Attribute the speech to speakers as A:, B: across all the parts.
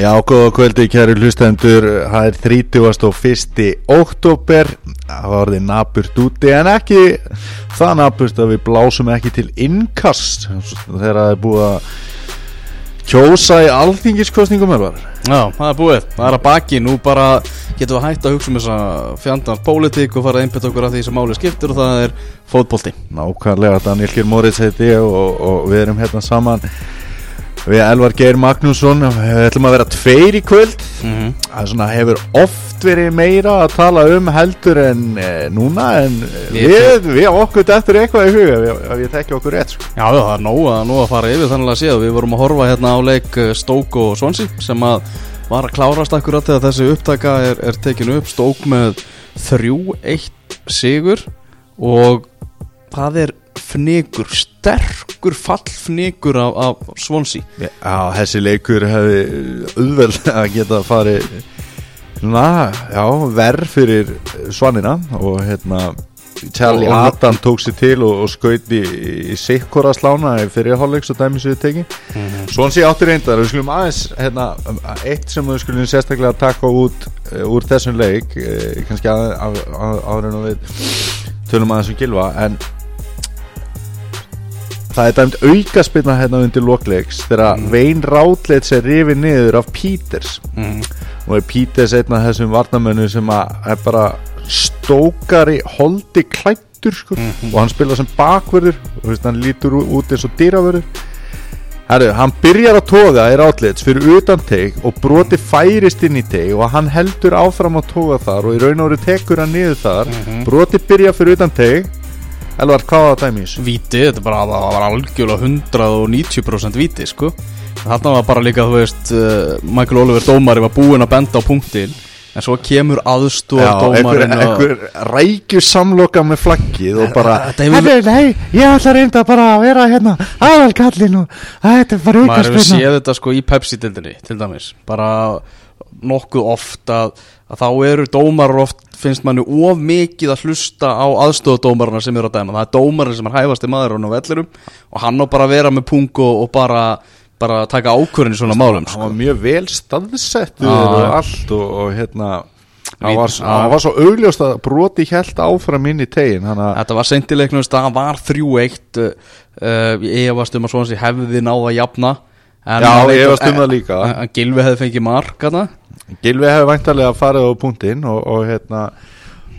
A: Já, góða kvöldi, kæri hlustendur, það er 30. og 1. oktober, það var orðið naburt úti en ekki það naburt að við blásum ekki til innkast þegar það er búið að kjósa í alþingiskostningum er var.
B: Já, það er búið, það er að baki, nú bara getum við hægt að hugsa um þessa fjandans pólitík og fara að einbjöta okkur af því sem máli skiptir og það er fótbólti.
A: Nákvæmlega, Daniel Kjell Moritz heiti og, og við erum hérna saman við Elvar Geir Magnússon við ætlum að vera tveir í kvöld
B: Mm -hmm.
A: það svona, hefur oft verið meira að tala um heldur en e, núna en
B: Við-
A: við, við, okkur eftir eitthvað í huga við, við þekki okkur rétt sko.
B: Já, það er nóg að, nóg að fara yfir þannig að séð Við vorum að horfa hérna á leik eh, Stoke og Swansea sem að var að klárast akkurat þegar þessi upptaka er, er tekinu upp Stoke með 3-1 sigur og það er fnigur, sterkur fallfnigur af, af Swansea.
A: Já, þessi leikur hefði auðveld að geta farið svona, já, verð fyrir svanina og hérna Charlie
B: Og-
A: Adam tók sér til og, og skaut í, í sikkora slána í fyrirháleiks og dæmi sér teki Svon sé áttur reyndar, við skulum aðeins hérna, eitt sem við skulum sérstaklega taka út uh, úr þessum leik uh, kannski að, að, að, áður en við tölum aðeins um gilva en það er dæmt aukaspilna hérna undir lokleiks þegar mm. Vein Rátleit sér rifið niður af Peters
B: mm.
A: og er Peters einn af þessum varnamönnu sem er bara stókari holdi klættur sko,
B: Mhm.
A: og hann spila sem bakverður veist, hann lítur út eins og dýravörður Herru, hann byrjar að toga í rátlits fyrir utan teik og broti færist inn í teik og hann heldur áfram að toga þar og í raun og veru tekur hann niður þar
B: Mhm.
A: broti byrja fyrir utan teik Elvar, hvað var það dæmi í þessu?
B: Víti, þetta bara, var algjörlega 190% víti, sko. Þarna var bara líka, þú veist, uh, Michael Oliver dómari var búinn að benda á punktin En svo kemur aðstóð
A: Já, einhver,
B: dómarinn
A: einhver rækju samloka með flaggið og bara
B: hefur-
A: Herru, nei, ég ætla reynda bara að vera hérna aðalkallin og þetta er bara
B: Maður hefur
A: aukaspilna
B: séð þetta sko í Pepsi-dildinni, til dæmis. Bara nokkuð oft að, að þá eru dómarar oft finnst manni of mikið að hlusta á aðstóðdómarana sem eru að dæma Það er dómarinn sem er hæfasti maður á vellurum Og hann á bara að vera með pung og, og bara, bara taka ákvörðin í svona málum
A: hann
B: sko.
A: var mjög vel staðsettur og allt og, og hérna hann var, hann var svo augljóst að broti hjælt áfram inn í tegin hann að
B: Þetta var seintileiknum, það var 3-1 uh, uh, Ég efast um að svona hefði náða að jafna en
A: Já, ég
B: að-
A: efast um það líka.
B: en- Gylfi hefði fengið mark hana.
A: Gilvi hefði væntalega farið á punktinn og, og hérna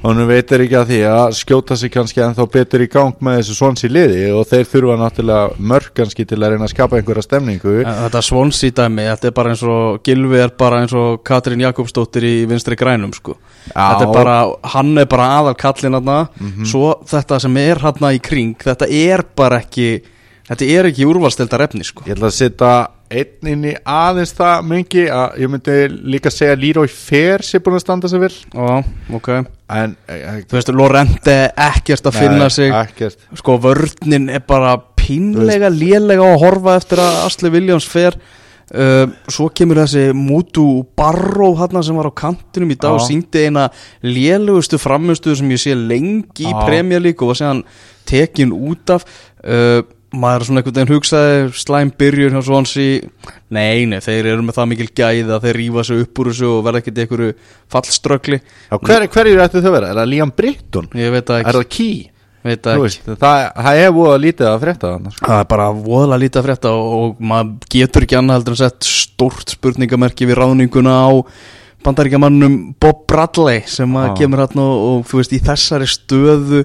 A: honum veitir ekki að því að skjóta sig kannski ennþá betur í gang með þessu svons í liði og þeir þurfa náttúrulega mörg kannski til að reyna að skapa einhverja stemningu
B: En Þetta svonsí dæmi, þetta er bara eins og Gylfi er bara eins og Katrín Jakobsdóttir í vinstri grænum sko. Er bara, hann er bara aðal kallin hann
A: Mhm.
B: Svo þetta sem er hann í kring Þetta er bara ekki Þetta er ekki úrvalstelda efni sko.
A: Ég ætla að setja einn inn í aðeins það mengi að ég myndi líka segja Leroy Fair sé búin að standa sig vel.
B: Já, ok.
A: En eh,
B: Þú veist, Lorente ekkert að finna
A: nei,
B: sig.
A: ekkert.
B: Sko vörninn er bara pínlega lélega að horfa eftir að Asli Williams fer. Uh, svo kemur þessi Mutu Barrow hann sem var á kantinum í dag og síndi eina lélegustu framistuðu sem ég sé lengi í League og var séðan tekin út af. Uh, maður svona einhvern veginn hugsaði slæm byrjun hjá Swansea nei, nei, þeir eru með það mikil gæða þeir rífa sig upp úr þessu og verða ekkert í einhverju fallströggli
A: hver, hverju ætti þau að vera? Er það Liam Britton?
B: ég veit
A: Er
B: ekki,
A: það Key? Þú
B: það ekki.
A: Veist, það, það er að lítið að frétta þannig sko.
B: Það er bara voðalega lítið að frétta og, og maður getur ekki annað heldur en sett stórt spurningamerki við ráðninguna á bandaríkjamannum Bob Bradley sem að
A: Já.
B: kemur hérna og, og þú veist í þessari stöðu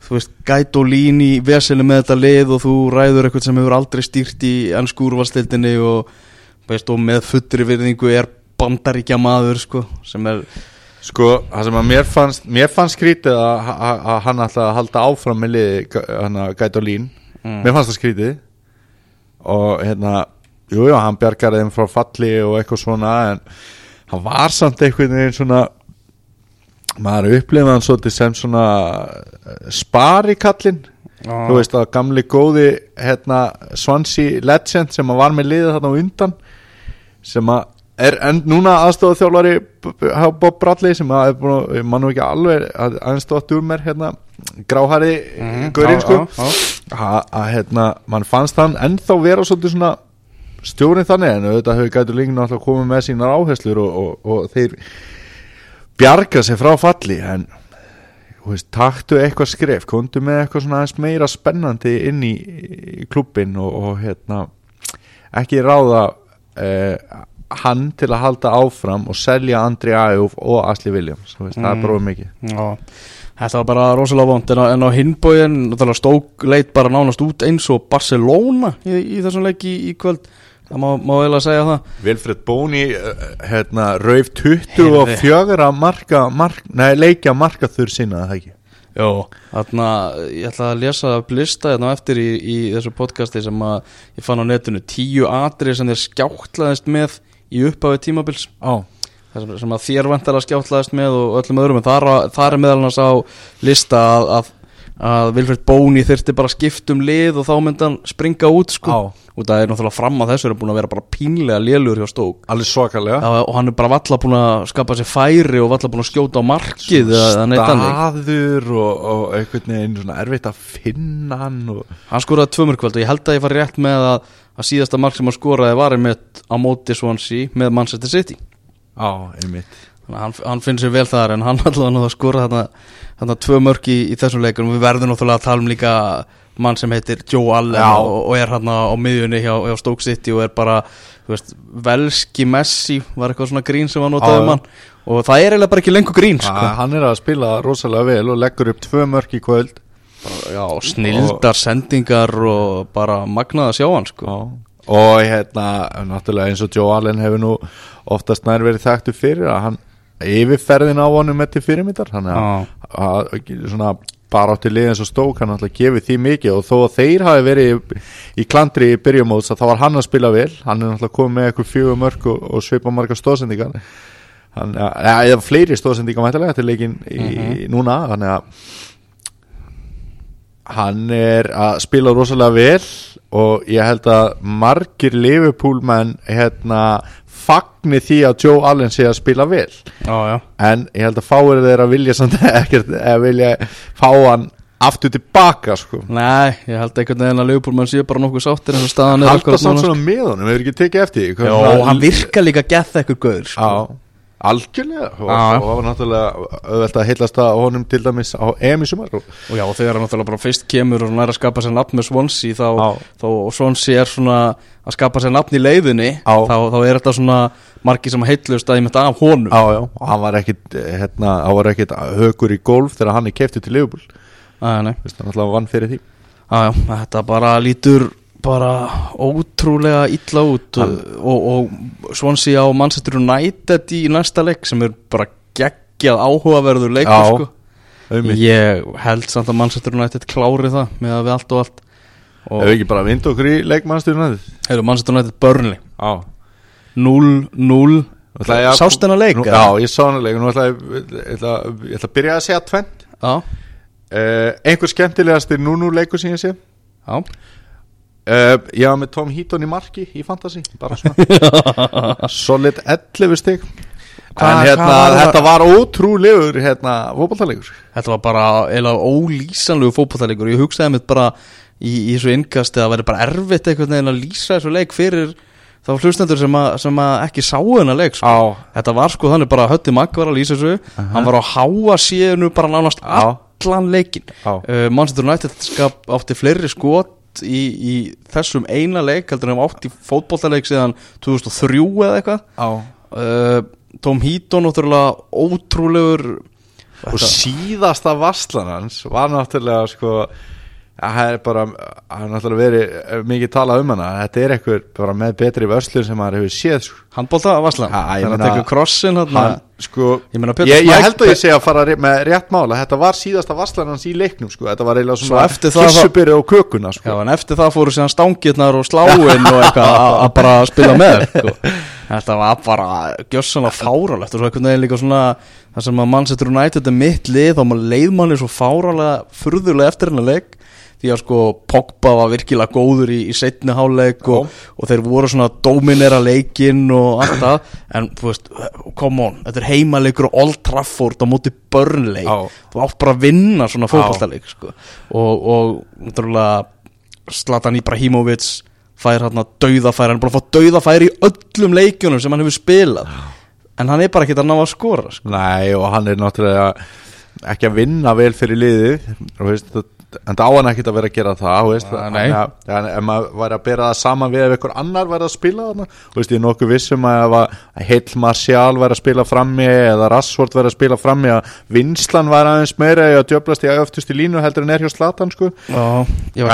B: þú veist gæt og lín í veselu með þetta lið og þú ræður eitthvað sem hefur aldrei stýrt í ennsku úrvalstildinni og, veist, og með fullri virðingu er bandaríkjamaður sko, sem er
A: Sko, það sem að mér fannst mér fannst skrítið að, að, að hann ætla að halda áfram með liði hann að gæta lín
B: Mm.
A: mér fannst það skrítið og hérna, jújú, jú, hann bjargar þeim frá falli og eitthvað svona en hann var samt einhvern veginn svona maður upplifði hann svolítið sem svona eh, sparikallinn. Þú veist að gamli góði hérna, Swansea legend sem var með liðið þarna undan sem að er en núna aðstofa þjálfari Bob Bradley sem að mann nú ekki alveg að aðeins stótt úr mér hérna, gráhæri mm, gaurinn sko. að, hérna, mann fannst hann ennþá vera svolítið svona stjórinn þannig en auðvitað hefur gætur líka náttúrulega komið með sínar áherslur og, og, og þeir bjarga sig frá falli en veist, taktu eitthvað skref komdu með eitthvað svona aðeins meira spennandi inn í, í klubbin og, og hérna ekki ráða eh, hann til að halda áfram og selja Andri Æjúf og Asli Williams veist, það er
B: Mm.
A: bróðum mikið.
B: Já, þetta var bara rosalega vond en á, á hinbóin, stók leit bara nánast út eins og Barcelona í, í þessum leik í, í kvöld það má, má eiginlega segja það.
A: Vilfred Bóni hérna, rauf 24 marka, mark, nei, leikja marka þurr sinna það ekki?
B: Jó, þarna, ég ætla að lesa upp lista hérna eftir í, í þessu podcasti sem að ég fann á netinu. Tíu atrið sem þeir skjáttlaðist með í upphafi tímabils.
A: Á,
B: sem að þér vantar að skjáttlaðist með og öllum öðrum. En þar, þar er meðal hans á lista að, að, að Vilfred Bóni þyrfti bara að skipta um lið og þá myndi hann springa út sko.
A: Á,
B: og það er náttúrulega fram að þessu er búin að vera bara pínlega lélur hjá Stók
A: alveg svakalega.
B: Já, og hann er bara valla búin að skapa sér færi og valla búin að skjóta á markið
A: staður og, og einhvern veginn svona erfitt að finna hann og,
B: Hann skoraði tvö mörg kvöld og ég held að ég fari rétt með að, að síðasta mark sem hann skoraði var einmitt á móti Swansea með Manchester City.
A: Á, einmitt
B: hann, hann finnir sér vel þar en hann allavega skora þarna, þarna tvö mörg í, í þessum leikum og við verðum náttúrulega að tala um líka mann sem heitir Joe Allen og, og er hann á miðjunni hjá, hjá Stoke City og er bara veist, velski Messi var eitthvað svona grín sem var notaði
A: Já,
B: hann og það er eiginlega bara ekki lengur grín sko.
A: Hann er að spila rosalega vel og leggur upp tvö mörk í kvöld.
B: Já, snildar sendingar og bara magnað að sjá hann sko.
A: Og hérna náttúrulega eins og Joe Allen hefur nú oftast nær verið þekktu fyrir að hann yfirferðin á honum með til fyrirmyndar hann að svona bara átti liðin svo stók hann alltaf gefið því mikið og þó að þeir hafi verið í, í klandri í byrjumóts að þá var hann að spila vel. Hann er alltaf komið með eitthvað fjögur mörk og, og svipa marga stóðsendingar hann, eða fleiri stóðsendingar mættilega til leikin í, núna þannig að hann er að spila rosalega vel og ég held að margir Liverpool menn hérna fagni því að Joe Allen sé að spila vel.
B: Já, já.
A: En ég held að fáir þeir að vilja samt ekkert að vilja fá hann aftur tilbaka sko.
B: Nei, ég held einhvern veginn að Leopoldmann sé bara nokkuð sáttir eins og staðan er
A: halda
B: akkúrat
A: samt
B: núna,
A: svona með honum, hefur ekki tekið eftir
B: sko. og hann virka líka gett ekkur gauður sko.
A: Já, algjörlega og það var náttúrulega auðvelt að heillast að honum til dæmis á EM í sumar. Og
B: Og já, og þegar hann náttúrulega bara fyrst kemur og hann er að skapa sér nafn með Swansea þá, þá og Swansea er svona að skapa sér nafn í leiðinni þá, þá er þetta svona margir sem heillust að ég myndi af honum.
A: Já, já, og hann var ekkit hérna, hann var ekkit högur í golf þegar hann er keftið til Liverpool.
B: Nei.
A: Vist, hann vann fyrir því.
B: Já, já, þetta bara lítur bara ótrúlega illa út og, og, og Swansea á Manchester United í næsta leik sem er bara geggjað áhugaverður leikur
A: Já,
B: sko. Ég held samt að Manchester United klári það með að við allt og allt. Og
A: Ef við ekki bara vind okkur í
B: hefur Manchester United? Burnley.
A: Já.
B: 0-0
A: Ætla ég að-
B: Sást hennar leik?
A: Já, ég sá hennar leik. Nú ætla ég, ætla, að byrja að segja tvent
B: Já,
A: uh, Einhver skemmtilegast er nú leikur sem ég sé?
B: Já
A: uh, Ég var með Tom Heaton í marki í Fantasy Bara svona. Solid 11 stig.
B: Hvað-
A: En hérna,
B: var
A: þetta var ótrúlegur hérna, fótballtalegur
B: Þetta var bara eða ólýsanlegu fótbollalegur Ég hugsaði mitt bara í, í þessu innkasti að það væri bara erfitt einhvern veginn að lýsa þessu leik fyrir þá hlustendur sem, sem ekki sáu hennar leik sko. Þetta var sko þannig bara Hötti Magg var að lýsa þessu. Hann var á háa síðinu bara nánast allan leikin uh, Manchester United skap átti fleiri skot í, í þessum eina leik heldur hann átti fótbollaleik síðan 2003 eða eitthvað. Uh, Tom Heaton náttúrulega ótrúlegur.
A: Og síðasta vasslan hans var náttúrulega sko það er bara, það er náttúrulega verið mikið talað um hana, þetta er eitthvað bara með betri vörslur sem maður hefur séð sko.
B: handbólta
A: Ha, ég
B: þannig að tekur krossin
A: sko
B: Ég
A: ég, ég held að ég segja að fara með rétt mála þetta var síðasta vasslan hans í leiknum sko. þetta var eiginlega
B: Svo
A: svona kissubyrði og kökuna
B: Já,
A: sko.
B: en eftir það fóru síðan stangirnar og sláin og eitthvað að bara spila með sko. Þetta var bara gjössanlega fáralegt og svo einhvern veginn líka svona það sem að Manchester United er mitt lið þá maður leið manni svo fáralega furðulega eftir hennar leik því að sko Pogba var virkilega góður í, í setni háleik og, og þeir voru svona dominera leikinn og allt það. En þú veist, come on, þetta er heimaleikur á Old Trafford á móti Burnley.
A: Já.
B: þú átt bara að vinna svona fótballtaleik sko. og, og náttúrulega Zlatan Ibrahimovic fær hann að dauðafæri, hann er bara að fá dauðafæri í öllum leikjunum sem hann hefur spilað. En hann er bara ekki að ná að skora sko.
A: Nei og hann er náttúrulega ekki að vinna vel fyrir liðið. Og veist, en það á hann ekki að vera að gera það veist,
B: Ah, nei.
A: Þannig að- en ef maður væri að bera það saman við ef einhver annar væri að spila þarna þú veist, ég er nokkuð vissum að Heill Martial væri að spila frammi eða Rassvort væri að spila frammi að vinslan væri aðeins meira að djöblast í öftust í línu heldur en er hjá Slatan sko.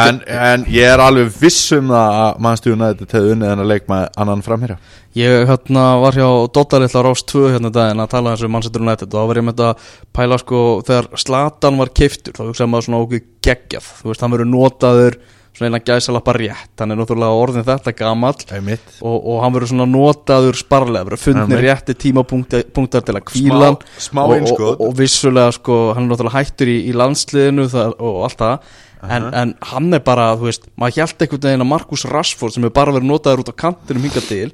A: En, en ég er alveg vissum það að mannstjóðuna þetta tegði unnið en að leik með annan framherja
B: Ég hérna, var hjá Dóttar litla Rás 2 hérna um daginn að tala þessu Manchester United og þá var ég með þetta pæla sko þegar Slatan var keiftur þá hugsaði maður svona okkur geggjað. Þú veist, hann verður notaður svona eina gæsalappa rétt. Hann er náttúrulega orðin þetta
A: Einmitt.
B: og, og hann verður svona notaður sparlega. Verður fundni
A: Einmitt.
B: rétti tímapunktar til að kvíla
A: Smá- smá
B: og, og, og, vissulega sko hann er náttúrulega hættur í, í landsliðinu það, og allt það. En, en hann er bara, þú veist, maður hjælt einhvern veginn að Markus Rashford sem er bara verið notaður út á kantinum hinga til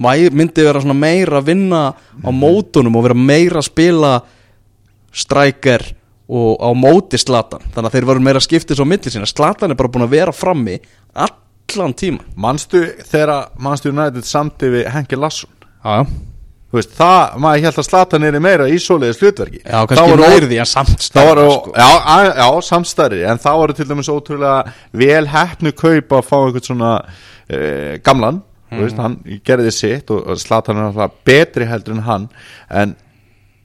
B: maður myndi vera svona meira að vinna á mótunum og vera meira að spila strækjar og á móti Slatan þannig að þeir varu meira að skipta svo milli sína. Slatan er bara búin að vera frammi allan tíma
A: Manstu þegar Manstu United samti við Henki Larsson?
B: Já,
A: Þú veist, það, maður held að Slatan er meira í svoleiðis hlutverki.
B: Já kannski
A: voru-
B: nærði
A: voru,
B: stærra, sko.
A: já, að, já, samstæri En það voru til dæmis ótrúlega vel heppnu kaup að fá einhvern svona e, gamlan. Þú veist, hann gerði sitt og, og Slatan er alltaf betri heldur en hann. En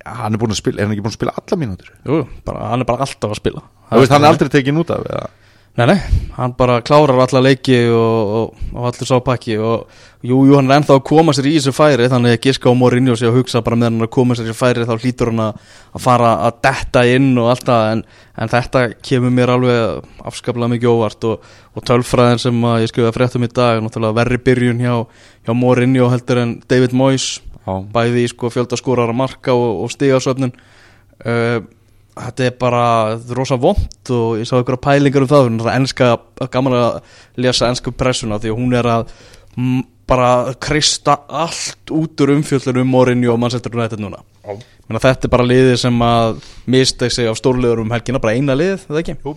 A: hann er búin að spila, er hann ekki búin að spila alla mínútur?
B: Jú, bara, hann er bara alltaf að spila.
A: Þú veist, hann er aldrei tekin út af eða?
B: Nei, nei, hann bara klárar alla leiki og, og, og allir sá pakki og jú, jú, hann er ennþá að koma sér í þessu færi þannig að giska á Mourinho sig að hugsa bara meðan hann að koma sér í þessu færi þá hlýtur hann að að fara að detta inn og allt það en, en þetta kemur mér alveg afskaplega mikið óvart og, og tölfræðin sem að ég skrifaði fréttum í dag er náttúrulega verri byrjun hjá, hjá Mourinho heldur en David Moyes bæði í sko fjöldaskórara marka og, og stigasöfnun uh, þetta er bara þetta rosa vond og ég sá einhverja pælingar um það það er enska, gaman að lesa ensku pressuna því að hún er að m, bara krista allt út úr umfjöllur um Mourinho og Manchester United núna
A: Já.
B: Menna, þetta er bara liðið sem að misteg sig af stórliður um helgina, bara eina liðið, það ekki
A: Jú.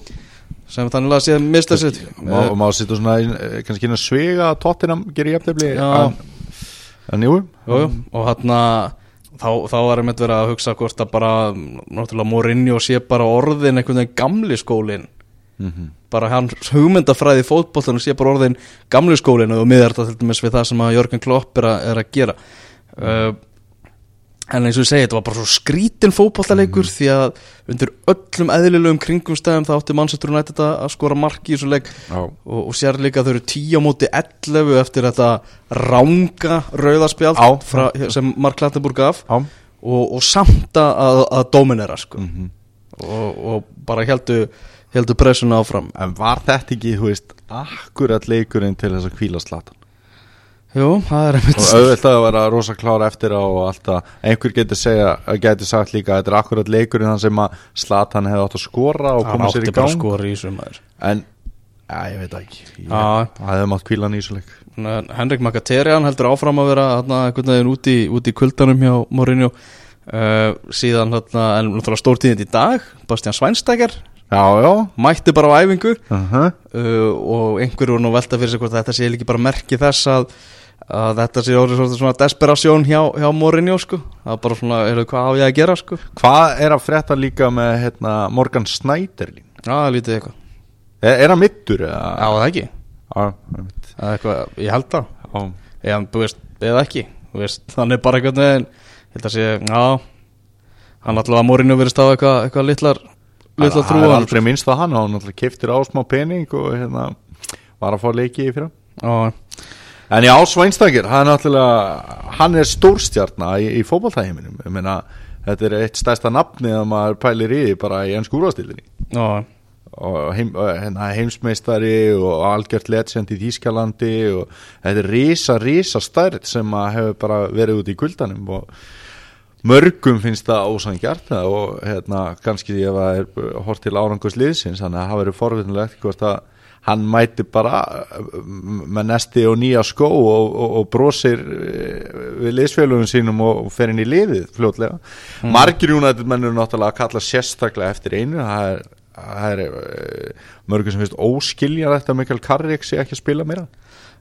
B: sem þannig að sé misteg sig
A: Má, má sitja svona eh, kannski inn að svega að Tottenham gerir jafntefli
B: Já.
A: En, jú,
B: Jú, jú, og hann þá, þá er einmitt verið að hugsa hvort að bara náttúrulega Mourinho sé bara orðin einhvern veginn gamli skólin
A: Mhm.
B: bara hans hugmyndafræði í fótboltanum sé bara orðin gamli skólin og miðar þetta til dæmis við það sem að Jörgen Klopp er að, er að gera. Uh, en eins og ég segi, þetta var bara svo skrítin fótbollaleikur því að undir öllum eðlilegum kringumstæðum það átti Manchester United að skora marki í þessu leik
A: Já.
B: og, og sér líka þau eru 10 á móti 11 eftir þetta ranga rauðarspjald frá, sem Mark Klattenburg gaf
A: Já.
B: og, og samt að, að, dominera sko.
A: Mhm.
B: og, og bara heldu, heldu pressuna áfram
A: En var þetta ekki, þú veist, akkurat leikurinn til þess að kvíla slatan?
B: Jú, það er
A: Og
B: einmitt
A: auðvitað að vera rosa klára eftir á og alltaf, einhver getur segja, getur sagt líka að þetta er akkurat leikurinn þann sem að slatan hefði átt að skora og
B: hann
A: koma sér
B: átti
A: í
B: bara
A: gang.
B: skori í sumar
A: En, já, ég veit ekki. Það hefði mátt kvíla hann í þessu leik.
B: Henrik Mkhitaryan heldur áfram að vera þarna, einhvern veginn út í, út í kuldanum hjá Mourinho. Uh, síðan þarna, en náttúrulega stórtíðin í dag Bastian Schweinsteiger.
A: Já, já.
B: Mætti bara á æfingu.
A: Uh -huh.
B: uh, og einhver voru nú að velta fyrir sig hvort þetta sé líki bara merki þess að, að þetta sé orðið svona, svona desperasjón hjá, hjá Mourinho sko. Það er bara svona, er hvað á ég að gera sko?
A: Hvað er að frétta líka með hérna, Morgan Schneiderlin?
B: já, það er lítið eitthvað,
A: Er, er hann mittur?
B: já það ekki.
A: Já, einmitt.
B: Það er eitthvað, ég held það.
A: Já.
B: eða, þú veist, eða ekki. Þú veist, þannig bara einhvern veginn ég held að sé, já hann alltaf að Mourinho verið stáð eitthvað, eitthvað litlar litlar
A: Það er
B: trúan
A: aldrei minnst að hann hann náttúrulega keftir á smá pening og hérna var að fá leiki í fyrra
B: Já,
A: En já, Sveinstakir, hann hann er stórstjarna í, í fótballtæðheiminum ég meina, þetta er eitt stærsta nafni að maður pælir í því bara í enn skúrastildinni
B: já,
A: og heim, hérna, heimsmeistari og algjört legend í Þýskalandi og þetta er risa, risa stærð sem að hefur bara verið út í kuldanum og mörgum finnst það ósangjart og hérna, kannski ef það er hort til árangurs liðsins þannig að það verið forvitinlegt hvort að hann mæti bara uh, með nesti og nýja skó og, og, og brosir uh, við liðsfélugum sínum og, fer inn í liðið fljótlega. Margir United mennur náttúrulega að kalla sérstaklega eftir einu, það er, það er uh, mörgum sem finnst óskilja þetta að Mikael Carrick sé ekki að spila meira.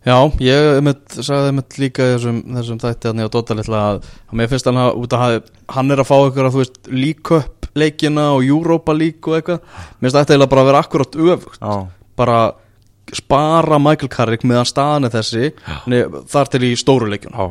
B: Já, ég einmitt, sagði einmitt líka þessum, þessum þætti að nýja Dóta litla að, mér finnst hann að, út að hann er að fá ykkur að þú veist Cup leikina og Europa League og eitthvað. Mér finnst þetta eiginlega bara að vera akkurat öfugt.
A: Já,
B: bara spara Michael Carrick meðan staðan er þessi þar til í stóru leikjun
A: já,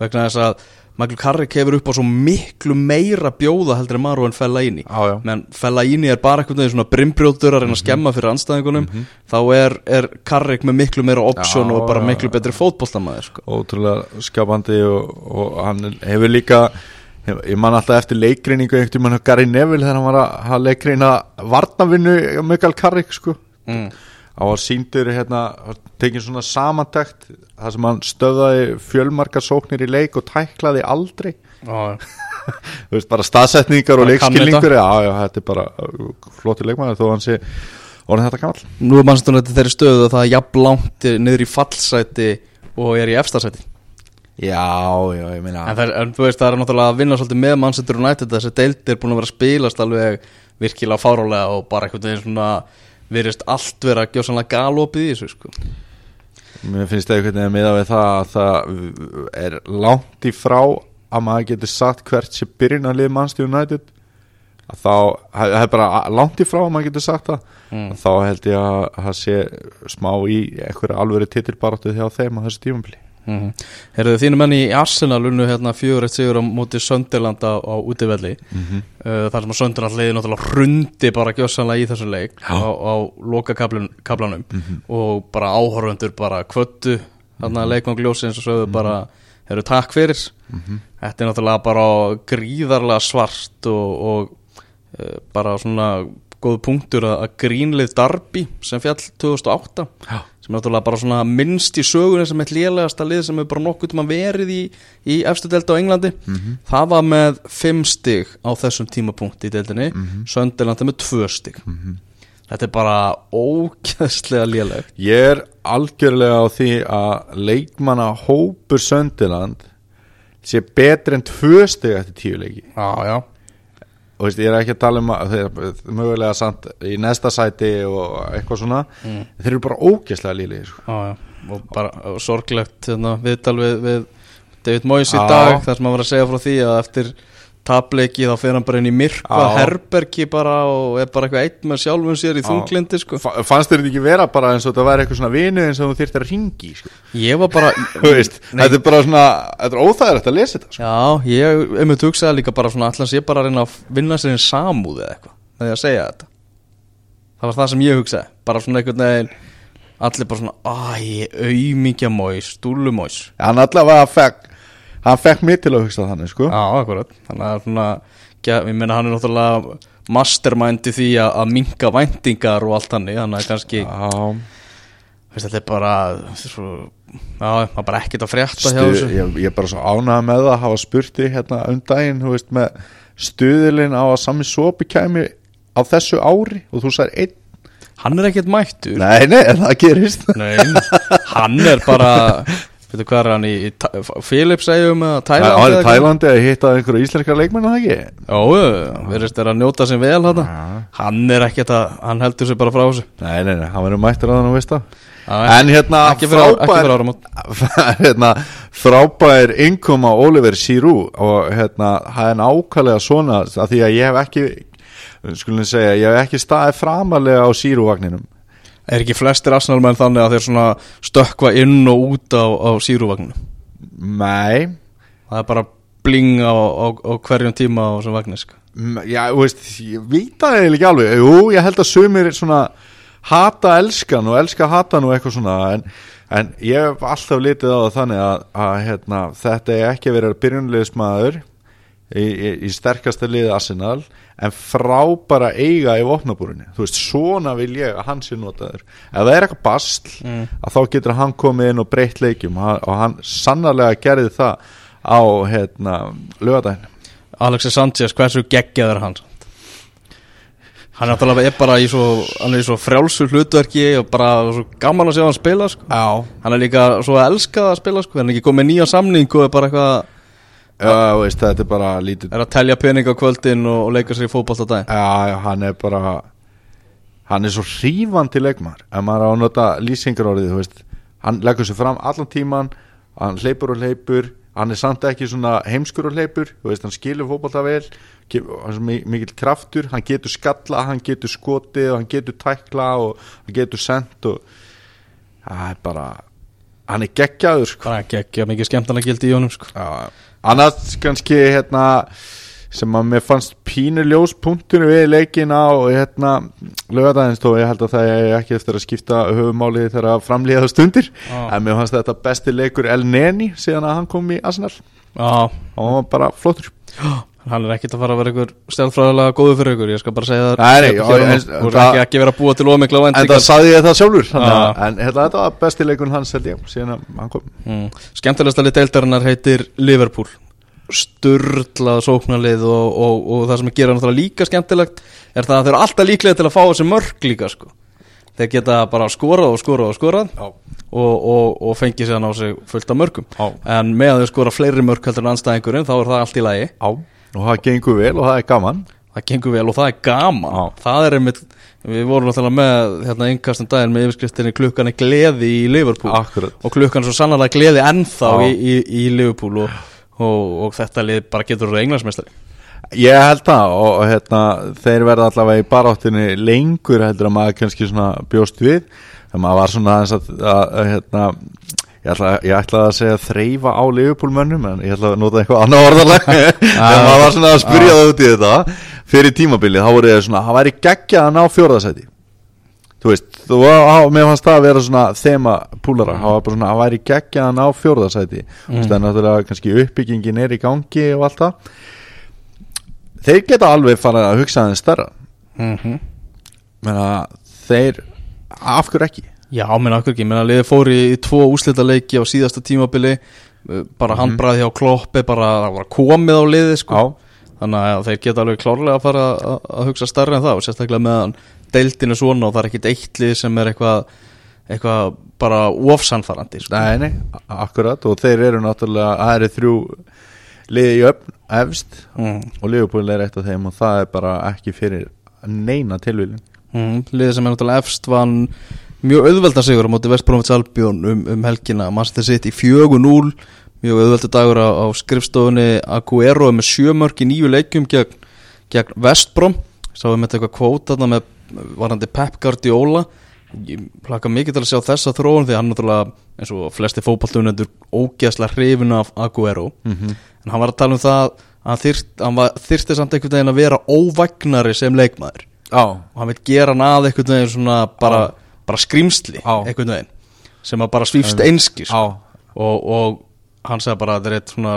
B: vegna þess að Michael Carrick hefur upp á svo miklu meira bjóða heldur en Maru en Fellaini. Menn Fellaini er bara veginn svona brimbrjótur að reyna að skemma fyrir anstæðingunum. Þá er, er Carrick með miklu meira option
A: Já,
B: og bara
A: já,
B: miklu betri fótboltamaður sko.
A: ótrúlega skapandi og, og hann hefur líka ég man alltaf eftir leikreiningu einhvern mann Gary Neville þegar hann var að leikreina varnavinnu Mikael Carrick sko
B: mm.
A: hann var síndur hérna tekið svona samantækt þar sem hann stöðaði fjölmarkar sóknir í leik og tæklaði aldrei.
B: Já,
A: þú veist bara staðsetningar og leikskilningur já, já, þetta er bara flottur leikmaður þó hann sé orðin þetta gamall.
B: Nú er mannstunum þetta þeirri stöðu að það er jafn langt niður í fallsæti og er í efstasæti.
A: Já, já, ég meina
B: en, en þú veist það er náttúrulega að vinna svolítið með Manchester United þessi deildi er búin að vera að spilast alveg virkilega fárálega og bara veginn svona virðist allt vera að gjóða sannlega galopið í þessu sko.
A: Mér finnst það einhvern veginn miða við það að það er langt í frá að maður getur sagt hvert sé byrjun að liða mannstu United að þá, það er bara langt í frá að maður getur sagt það
B: Mm.
A: þá held ég að það sé smá í einhverju alvöru titilbaráttu hjá þeim á þessu tímabili
B: mm -hmm. Herðu þínu menni í Arsenal unnu hérna fjögur eitt sigur á móti Sönderland á, á útivelli
A: mm -hmm.
B: uh, þar sem að Sönderland leiði náttúrulega hrundi bara gjósanlega í þessu leik
A: Já.
B: á, á loka kaplanum og bara áhorfundur bara kvöttu þarna mm -hmm. leikvang ljósins og sögðu bara hefur takk fyrir þetta er náttúrulega bara gríðarlega svart og, og uh, bara svona góð punktur að grínlið Darby sem fjall 2008
A: Já.
B: Sem er náttúrulega bara svona minnst í sögunni sem eitt lélegasta lið sem hefur bara nokkuð tíma verið í, í efstu delta á Englandi. Það var með 5 stig á þessum tímapunkt í deildinni. Mm -hmm. Sönderland er með 2 stig. Þetta er bara ógæðslega léleg.
A: Ég er algjörlega á því að leikmanna hópur Söndiland sé betri en tvö steg eftir tíu leiki.
B: Já, já,
A: og veist, ég er ekki að tala um að þeir eru mögulega samt í næsta sæti og eitthvað svona. Þeir eru bara ógeðslega líli sko.
B: og bara og sorglegt hérna, viðtal við, við David Moyes í dag þar sem hann var að segja frá því að eftir tapleiki þá fer hann bara inn í myrkva herbergi bara og er bara eitthvað eitt með sjálfum sér í þunglindi sko.
A: Fa- fannst þér þetta ekki vera bara eins og þetta væri eitthvað svona vinu eins og þú þyrftir að ringi sko.
B: ég var bara
A: þetta er bara svona þetta er óþægilegt að lesa þetta sko.
B: Já, ég einmitt hugsaði líka bara svona allans ég bara reyna að vinna sér einn samúð eða eitthvað með því að segja þetta það var það sem ég hugsaði bara svona einhvern veginn allir bara svona, æ, auðmíkja móis stúlumóis
A: hann allavega fekk hann fekk mig til að hugsa þannig sko.
B: Já, akkurat. Þannig að svona, ge- ég meina hann er náttúrulega mastermind í því að, að minka væntingar og allt hannig þannig að kannski,
A: Já,
B: veist, þetta er bara svo, já, það er bara ekkert að frétta hjá
A: Stu,
B: þessu.
A: ég, ég er bara svo ánægð með það að hafa spurti hérna um daginn þú veist, með stuðilinn á að sami sopi kæmi á þessu ári og þú sagðir einn.
B: Hann er ekkert mættur.
A: Nei, nei, það gerist.
B: Nei, hann er bara veitu hvað er hann í, í Philips eigum eða
A: Það
B: Thailand
A: er Tælandi að hitta einhverja íslenskar leikmenn að það ekki?
B: Jó, verðist er að njóta sem vel þetta Hann er ekkert að, hann heldur sig bara frá þessu.
A: Nei, nei, nei, hann verður mættur að hann og veist það En hérna
B: fyrir, fyrir áramót.
A: hérna, frábær innkoma Oliver Giroud og hérna, það er nákvæmlega svona að því að ég hef ekki skulum segja, ég hef ekki staðið framalega á Giroud-vagninum
B: Er ekki flestir Arsenal-menn þannig að þeir svona stökkva inn og út á, á síruvagninu
A: Nei.
B: Það er bara bling á, á, á hverjum tíma á þessum vagnir sko.
A: Já, þú veist, ég veit það eiginlega ekki alveg. Jú, ég held að sumir svona hata elskan og elska hatan og eitthvað svona en, en ég hef alltaf litið á það þannig að, að hérna, þetta er ekki verið byrjunliðismæður í, í, í sterkasta liði Arsenal. en frábara eiga í vopnabúrinni þú veist, svona vil ég að hann sé notaður ef það er eitthvað bastl
B: Mm.
A: að þá getur hann komið inn og breytt leikjum og hann- sannarlega gerði það á hérna, lögadaginn
B: Alexis Sanchez, hversu geggjaður hann Hann er náttúrulega bara í svo, svo frjálsu hlutverki og bara svo gaman að sjá hann spila sko. Hann er líka svo elskað að spila sko. Hann er ekki komið nýja samning og er bara eitthvað
A: Já, veist, þetta er bara lítið
B: er að telja pening á kvöldin og, og leika sér í fótbolt á daginn
A: Já, já, hann er bara hann er svo hrífandi leikmar ef maður á að nota lýsingar orðið, þú veist hann leggur sér fram allan tíman hann hleypur og hleypur hann er samt ekki svona heimskur og hleypur þú veist, hann skilur fótbolta vel ke- hann er mi- mikill kraftur, hann getur skalla hann getur skotið og hann getur tækla og hann getur sendt og það er bara hann er geggjaður sko.
B: bara geggja mikið skemmtana gildi í honum sko.
A: Já, annað kannski hérna sem að mér fannst pínu ljóspunktur við leikin á hérna lögadagins þó ég held að það er ekki eftir að skipta höfumáli þegar að framlíða stundir.
B: Já.
A: en mér fannst þetta besti leikur El Neni síðan að hann kom í Arsenal.
B: Já,
A: og hann var bara flottur
B: hann er ekkit að fara að vera ykkur stjálfræðilega góður fyrir ykkur, ég skal bara segja það
A: Nei,
B: og Þú er ekki, ekki vera að búa til ómikla
A: en það saði ég það sjálfur. Að- en hérna, þetta var besti leikun hans held ég síðan að hann kom.
B: Mm. Skemmtilegsta lið deildarinnar heitir Liverpool. Sturlað sóknarlið og, og, og það sem gera náttúrulega líka skemmtilegt er það að þeir eru alltaf líklega til að fá þessi mörg líka sko. þeir geta bara skorað og skorað og skorað og, og, og fengið sér á sig fullt af mörgum
A: Já.
B: en með að þeir skora fleiri mörg heldur en anstæðingurinn þá er það allt í lagi.
A: Já. Og það gengur vel og það er gaman.
B: Það gengur vel og það er gaman.
A: Já.
B: það er einmitt, við vorum náttúrulega með hérna innkastum daginn með yfirskriftinni klukkan er gleði í Liverpool.
A: Akkurat.
B: og klukkan er svo sannlega gleði ennþá í, í, í Liverpool og, og, og þetta lið bara getur að englansmestari
A: Ég held það og, hérna, þeir verða allavega í baráttinni lengur heldur að maður kannski svona bjóst við. Þegar maður var svona að, að, að hérna, ég, ætla, ætlaði að segja þreyfa á Liverpool-mönnum en ég ætla að nota eitthvað annað orðalag. Þegar maður var svona að spyrja það út í þetta. Fyrir tímabilið, þá voru ég svona það væri geggjað að ná fjórðasæti þú veist, þú, á, mér fannst það að vera svona þema púlara, það var bara svona það væri geggjað að ná fjórðasæti mm. það er náttúrulega kannski uppbyggingin er í gangi og allt það. Þeir geta alveg fara að hugsa aðeins stærra.
B: Mm -hmm.
A: menna þeir af hverju ekki
B: Já, menn okkur ekki, menn að liði fór í, tvo úslita leiki á síðasta tímabili uh, bara
A: Mhm.
B: handbraði hjá kloppi bara komið á liði sko. Þannig að þeir geta alveg klárlega að fara að, hugsa starra en það og sérstaklega meðan deildinu svona og það er ekkit eitt lið sem er eitthvað eitthvað bara ofsannfarandi sko.
A: nei, nei, akkurat og þeir eru náttúrulega, það eru þrjú liði í öfn, efst
B: mm.
A: og Liverpool er eitt af þeim og það er bara ekki fyrir neina tilvílin
B: Mm. liðið sem er náttúrulega efst vann mjög auðvelda sigur á móti Vestbrómits Albjón um, um helgina. Manchester City 4-0 mjög auðvelda dagur á, á skrifstofunni Aguero er með sjömörk í nýju leikjum gegn, gegn Vestbróm sáum við eitthvað kvót þarna með varandi Pep Guardiola. Ég hlaka mikið til að sjá þessa þróun því hann náttúrulega eins og flesti fótballtunendur ógeðslega hrifin af Aguero.
A: Mhm.
B: en hann var að tala um það að hann, þyrst, hann var, þyrsti samt einhvern veginn að vera óvagnari sem leikmaður.
A: Já,
B: og hann vil gera hann að einhvern veginn svona bara, bara skrýmsli
A: Já.
B: einhvern veginn sem að bara svífst einskis. Og, og hann sagði bara að þetta er eitt svona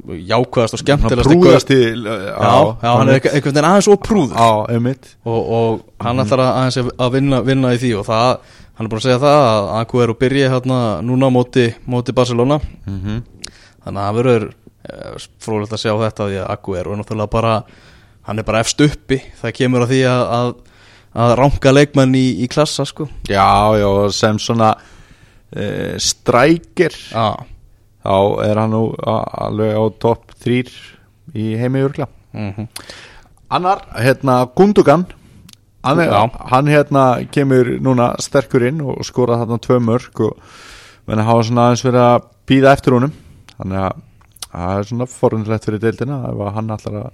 B: jákvæðast og skemmtilegast
A: Prúðasti
B: já, já, hann er einhvern veginn aðeins og prúður.
A: Einmitt.
B: Og, og hann ætlar að aðeins að vinna, vinna í því og það, hann er búin að segja það að Aguero byrji hérna núna á móti, móti Barcelona.
A: Mhm.
B: þannig að það verður eh, fróðilegt að sjá þetta því að Aguero er náttúrulega bara hann er bara efst uppi. Það kemur að því að, að, ranka leikmann í, í klassa sko.
A: Já, já, sem svona uh, strækir.
B: Já,
A: þá er hann nú alveg á topp þrýr í heimi örgla
B: mm
A: Annar, hérna, Gundogan. Hann, hann hérna kemur núna sterkur inn og skora þarna tvö mörg og menn hafa svona aðeins verið að býða eftir honum. Þannig að það er svona forunlegt fyrir deildina ef hann ætlar að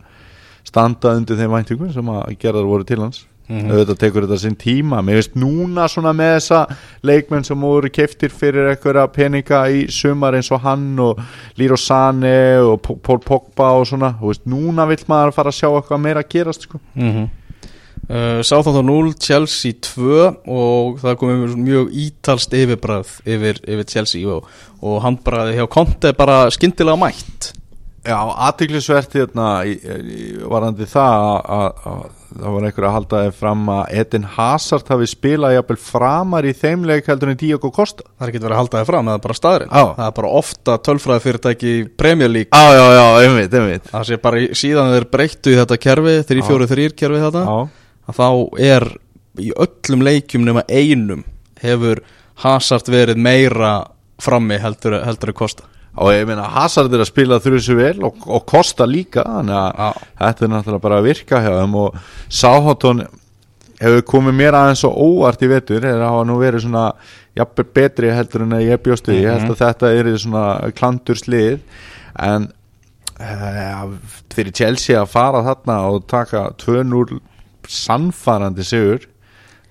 A: standa undir þeim væntingum sem að gerðar voru til hans
B: Mhm.
A: auðvitað tekur þetta sinn tíma mér veist núna svona með þessa leikmenn sem voru keftir fyrir einhverja peninga í sumar eins og hann og Liro Sane og P- Paul Pogba og svona, þú veist, núna vill maður fara að sjá eitthvað meira að gerast sko.
B: mm -hmm. uh, Sáþátt 0, Chelsea 2 og það komið mjög ítalst yfirbræð yfir, yfir Chelsea og, og handbræði hjá Conte bara skyndilega mætt
A: Já, aðtiklisvert hérna varandi það að, að, að það var einhver að halda þið fram að Edin Hazard hafi spilað jafnvel framar í þeimleik heldur en Diego Costa.
B: Það er ekki verið að halda það fram, það er bara staðurinn
A: Já.
B: Það er bara ofta tölfræði fyrirtæki League.
A: Já, já, já, einmitt, einmitt.
B: Það sé bara síðan þeir breyttu í þetta kerfi 3-4-3 kerfi þetta
A: Já,
B: að þá er í öllum leikjum nema einum hefur Hazard verið meira frammi heldur, að kosta
A: og ég meina Hazard er að spila þurru svo vel og, og Costa líka þannig að
B: Já.
A: þetta er náttúrulega bara að virka hjá þeim. Og Sáhátton hefur komið mér aðeins svo óvart í vetur er að hafa nú verið svona jafnvel betri heldur en að ég bjóst við. Ég held að þetta er svona klandur slið en uh, fyrir Chelsea að fara þarna og taka 2-0 sannfarandi sigur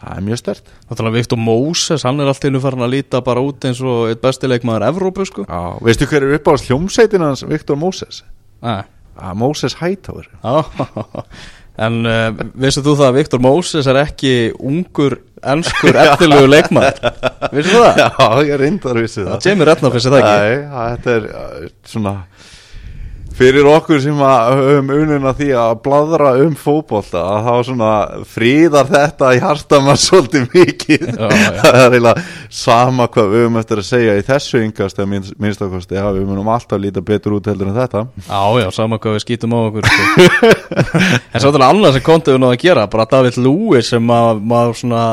A: það er mjög stert
B: Náttúrulega Viktor Moses, hann er alltaf innu farin að líta bara út eins og eitt bestileikmaður Evrópu sko.
A: Já, veistu hver er upp á hljómsveitin hans? Viktor Moses?
B: Nei.
A: Ah, Moses Hightower.
B: Já, en uh, veistu þú það að Viktor Moses er ekki ungur, ennskur, eftirlegu leikmaður? Veistu þú það?
A: Já, ég reyndar vissi það
B: Það. Jamie Redknapp vissi það ekki?
A: Nei, að þetta er uh, svona fyrir okkur sem höfum ununa því að bladra um fótbolta að þá svona fríðar þetta í hartamar svolítið mikið
B: Já, já.
A: það er eiginlega sama hvað við höfum eftir að segja í þessu yngast eða minnst, minnstakosti, já, við munum alltaf líta betur út heldur en þetta
B: Já, já, sama hvað við skýtum á okkur sko. En svo er annað sem konti við náðu að gera bara David Lewis sem að maður svona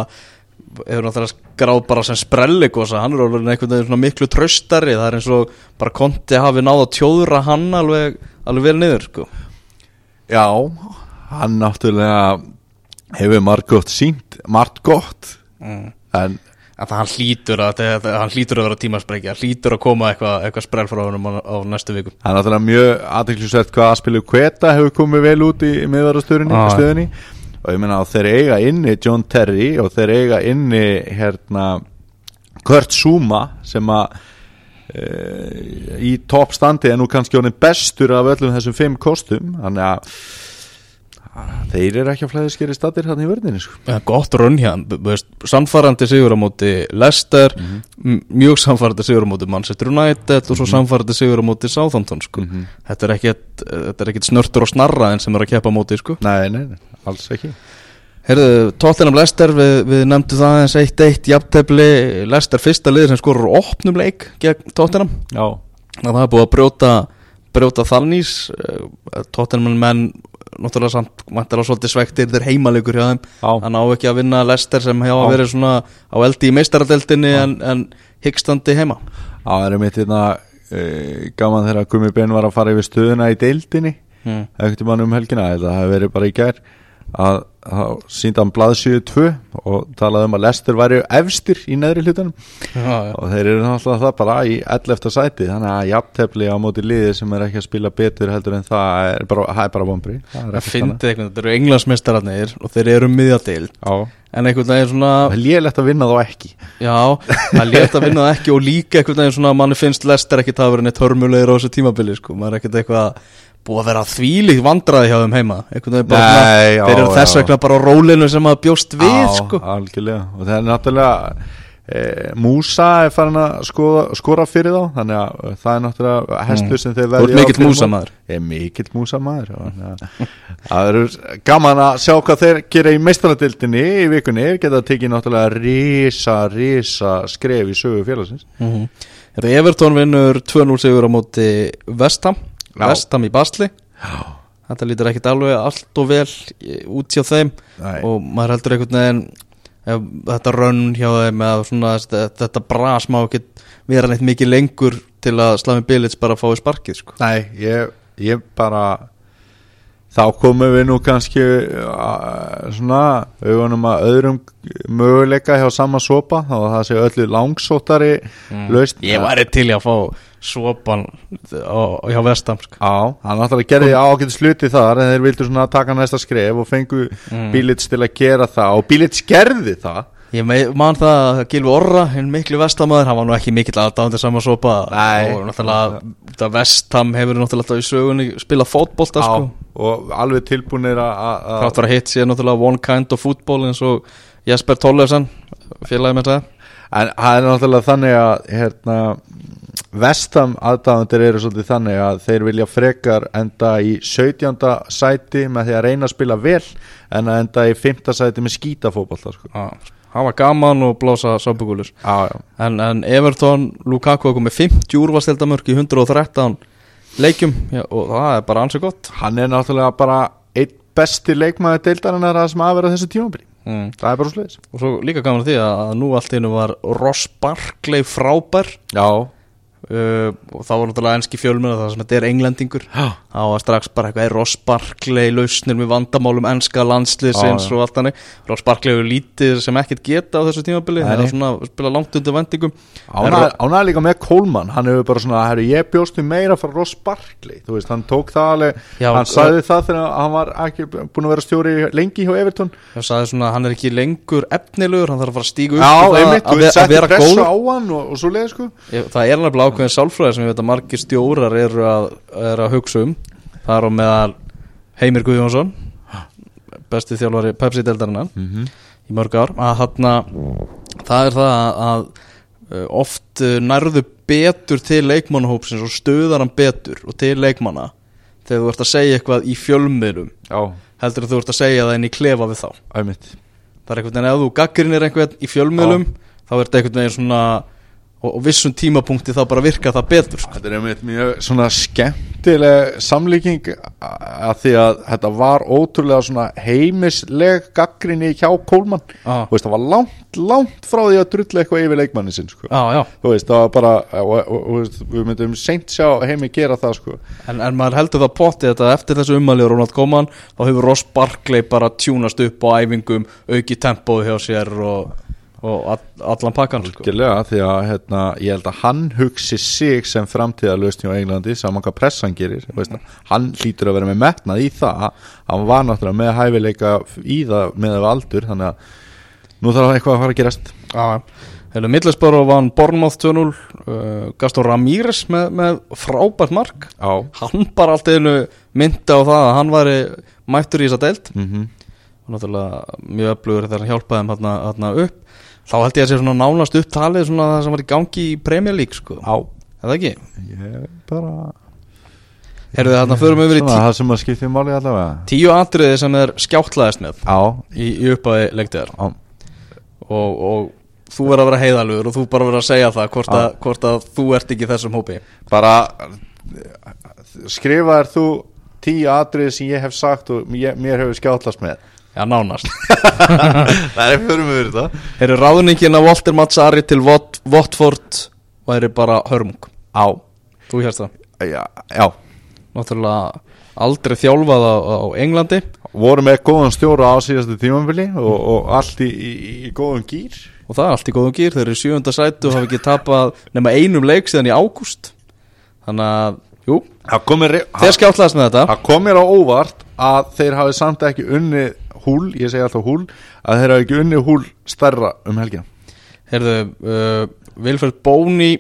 B: hefur náttúrulega skráð bara sem sprellikosa, hann er alveg einhvern veginn svona miklu tröstari, það er eins og bara konti hafi náð að tjóðra hann alveg, alveg vel niður sko.
A: Já, hann náttúrulega hefur margt gott sínt, margt gott
B: mm.
A: en
B: En það hann hlýtur að, hann hlýtur að vera tímasprengja, hann hlýtur að koma eitthvað eitthva sprell frá honum á, næstu vikum
A: Það er náttúrulega mjög aðeinslisvert hvað aðspilu Kveta hefur komið vel út í, í miðvarastöðunni
B: Ah.
A: stöðunni og ég meina að þeir eiga inni John Terry og þeir eiga inni hérna Kurt Zuma sem að e, í toppstandi er nú kannski honum bestur af öllum þessum fimm kostum þannig að þeir eru ekki að flæði skeri statir hann í vörðinni sko.
B: Gott hann, veist, samfærandi sigur á móti Leicester,
A: Mhm.
B: mjög samfærandi sigur á móti Manchester United og svo samfærandi sigur á móti Southampton sko.
A: Mhm.
B: þetta, er ekkit, þetta er ekkit snörtur og snarra en sem er að keppa á móti sko.
A: nei, nei, nei, alls ekki.
B: Herðu, Tottenham Leicester, við, við nefndu það eins 1-1 jafntefli, Leicester fyrsta liður sem skorur opnum leik gegn
A: Já,
B: að það er búið að brjóta, brjóta þalnís Tottenham menn náttúrulega samt á svolítið svektir þeir heimalegur hjá þeim.
A: Já,
B: hann á ekki að vinna Leicester sem hafa
A: Já.
B: verið svona á eldi í meistaradeldinni en, en hyggstandi heima.
A: Það er mitt hérna e, gaman þegar Gumi Ben var að fara yfir stöðuna í deildinni.
B: Hmm.
A: ekkert mann um helgina, þetta hefði verið bara í gær að þá síndi hann blaðsjöðu 2 og talaði um að Lester væri efstir í neðri hlutunum.
B: Já, já.
A: og þeir eru náttúrulega það bara í 11. sæti þannig að jafntefli á móti liði sem er ekki að spila betur heldur en það er bara, það er bara vombri
B: Það fyndi eitthvað, þetta eru englandsmeistararnir og þeir eru miðjadeild
A: Já,
B: en einhvern veginn svona
A: það er lélegt að vinna þá ekki.
B: Já, það er létt að vinna það ekki og líka einhvern veginn svona að manni finnst Lester ekki það að vera neitt hörmulegir á þessu tímabili sko, maður er ekkert eitthvað búið að vera þvílíkt vandraði hjá þeim heima.
A: Nei, já,
B: þeir eru þess vegna bara á rólinu sem að bjóst við
A: Já,
B: sko.
A: algjörlega. Og það er náttúrulega e, Músa er farin að skoða, skora fyrir þá þannig að það er náttúrulega hestur sem þeir
B: Mm. Þú ert
A: verði
B: mikill músamaður.
A: Ég er mikill að það eru gaman að sjá hvað þeir gera í meistaradildinni í vikunni. Geta tekið náttúrulega risa, risa skref í sögu félagsins.
B: Mm -hmm. Everton vinnur 2-0 sigur á móti Vestham
A: Já.
B: Vestham í Basli Þetta lítur ekkit alveg allt og vel í- út hjá þeim
A: Nei.
B: og maður heldur einhvern veginn ef þetta rönn hjá þeim eða svona þetta, þetta bras má ekki vera neitt mikið lengur til að Slavi Bilic bara fái sparkið sko.
A: Nei, ég, ég bara þá komum við nú kannski uh, svona augunum að öðrum möguleika hjá sama sopa þá að það sé öllu langsóttari mm. laust
B: Ég væri til í að fá svopan á, hjá Vestham sko.
A: Já, hann náttúrulega gerði ágætt sluti þar en þeir vildu svona taka næsta skref og fengu mm. Bílits til að gera það og Bílits gerði það
B: Ég man það að Gilvi Orra, hinn miklu vestamæður, hann var nú ekki mikill aðdáðandi sama sopa
A: Nei.
B: og náttúrulega vestam hefur náttúrulega alltaf í sögunni spilað fótbolta sko.
A: og alveg tilbúinir að- að að-
B: hitt sér náttúrulega one kind of football eins og Jesper Tollefsen félagi með það
A: En það er náttúrulega þannig að hérna, vestam aðdáðandir eru svolítið þannig að þeir vilja frekar enda í 17. sæti með því að reyna að spila vel en að enda í 5. sæti með skítafótbolta sko.
B: Já, hann var gaman og blása
A: Já, já,
B: en, en Everton, Lukaku kom með 50 úrvastildamörk í 113 leikjum já, og það er bara ansið gott
A: hann er náttúrulega bara einn besti leikmaður deildarinnar að sem að vera þessu tímabili
B: mm.
A: það er bara sliðis
B: og svo líka gaman því að nú allt í hennu var Ross Barkley frábær
A: Já,
B: uh, og þá var náttúrulega enski fjölmjöna það sem þetta er englendingur.
A: Já,
B: þá var strax bara eitthvað Ross Barkley lausnir með vandamálum enska landsliðsins
A: Já, já.
B: og allt hannig Ross Barkley hefur lítið sem ekkert geta á þessu tímabili það er svona að spila langt undir vendingum
A: ánæði líka með Kólmann hann hefur bara svona, herru, ég bjóst við meira frá Ross Barkley, þú veist, hann tók það alveg
B: Já,
A: hann sagði það þegar hann var ekki búin að vera stjóri lengi hjá Evertón
B: ég sagði svona hann er ekki lengur efnilegur, hann þarf að að
A: Já,
B: að, að Ég- er ákveðin sálfræði sem ég veit að margir stjórar eru að, eru að hugsa um. Það er á meðal Heimir Guðjónsson Besti þjálfari Pepsi-deldarinnar
A: mm -hmm.
B: í mörg ár. Að þarna það er það að, að uh, oft uh, nærðu betur til leikmannahópsins og stöðar hann betur og til leikmanna þegar þú ert að segja eitthvað í fjölmiðlum.
A: Já,
B: heldur en þú ert að segja það inn í klefa við þá.
A: Einmitt.
B: Það er einhvern veginn ef þú gaggrinir einhvern í fjölmiðlum þá er þetta einhvern veginn svona og, og vissum tímapunkti þá bara virka það betur sko.
A: Þetta er einmitt mjög svona skemmtileg samlíking að því að þetta var ótrúlega svona heimisleg gaggrinni hjá Kólmann. Þú veist, það var langt, langt frá því að drulla eitthvað yfir leikmanni sinn, sko
B: já, já.
A: Þú veist, það var bara, og, og, og, og, við myndum seint sjá heimi gera það, sko
B: En, en maður heldur það potti þetta eftir þessu ummæli og Ronald Koeman þá hefur Ross Barkley bara tjúnast upp á æfingum auki tempóð hjá sér og, og all, allan pakkan sko.
A: Gerlega, því að hérna, ég held að hann hugsi sig sem framtíðarlausn hjá Englandi saman hvað pressan gerir mm. hann hlýtur að vera með metnað í það hann var náttúrulega með hæfileika í það með af aldur þannig að nú þarf eitthvað að fara að gerast.
B: Já, Hefur Middlesborough vann Bournemouth 2-0 uh, Gaston Ramírez með, með frábært mark.
A: Á
B: hann bara allt einu myndi á það að hann væri mættur í þessa deild.
A: Mm
B: og náttúrulega mjög öflugur þegar hann hjálpaði þarna upp þá held ég að sé svona nánast upptalið svona það sem var í gangi í Premier League sko.
A: á
B: er það ekki?
A: ég bara
B: Herðu þarna förum við yfir í
A: það sem að skipti máli allavega.
B: Tíu atriði sem er skjáttlaðist með
A: á,
B: í, í uppæði leiktiðar
A: á,
B: og, og þú verður að vera heiðalugur og þú bara verður að segja það hvort, að, hvort að þú ert ekki þessum hópi.
A: Bara skrifaðar þú tíu atrið sem ég hef sagt og ég, mér hefur skjáttlast með
B: já nánast.
A: Það er fyrir mig verið það
B: Herru ráðningin af Walter Mazzari til Wat, Watford væri bara hörmung?
A: Á,
B: þú hérst það?
A: Já, já.
B: Náttúrulega aldrei þjálfað á, á Englandi.
A: Voru með góðan stjóra á síðastu tímanfili og, og allt í, í, í góðum gýr
B: og það er allt í góðum gýr þeir eru í sjöfunda sætu og hafa ekki tapað nema einum leik síðan í ágúst. Þannig að, jú,
A: það komir,
B: þeir skjáttlaðast með þetta.
A: það komir á óvart að þeir hafi samt ekki unni húl, ég segi alltaf húl að þeir hafi ekki unni húl stærra um helgina
B: Herðu, uh, Vilfred Bóni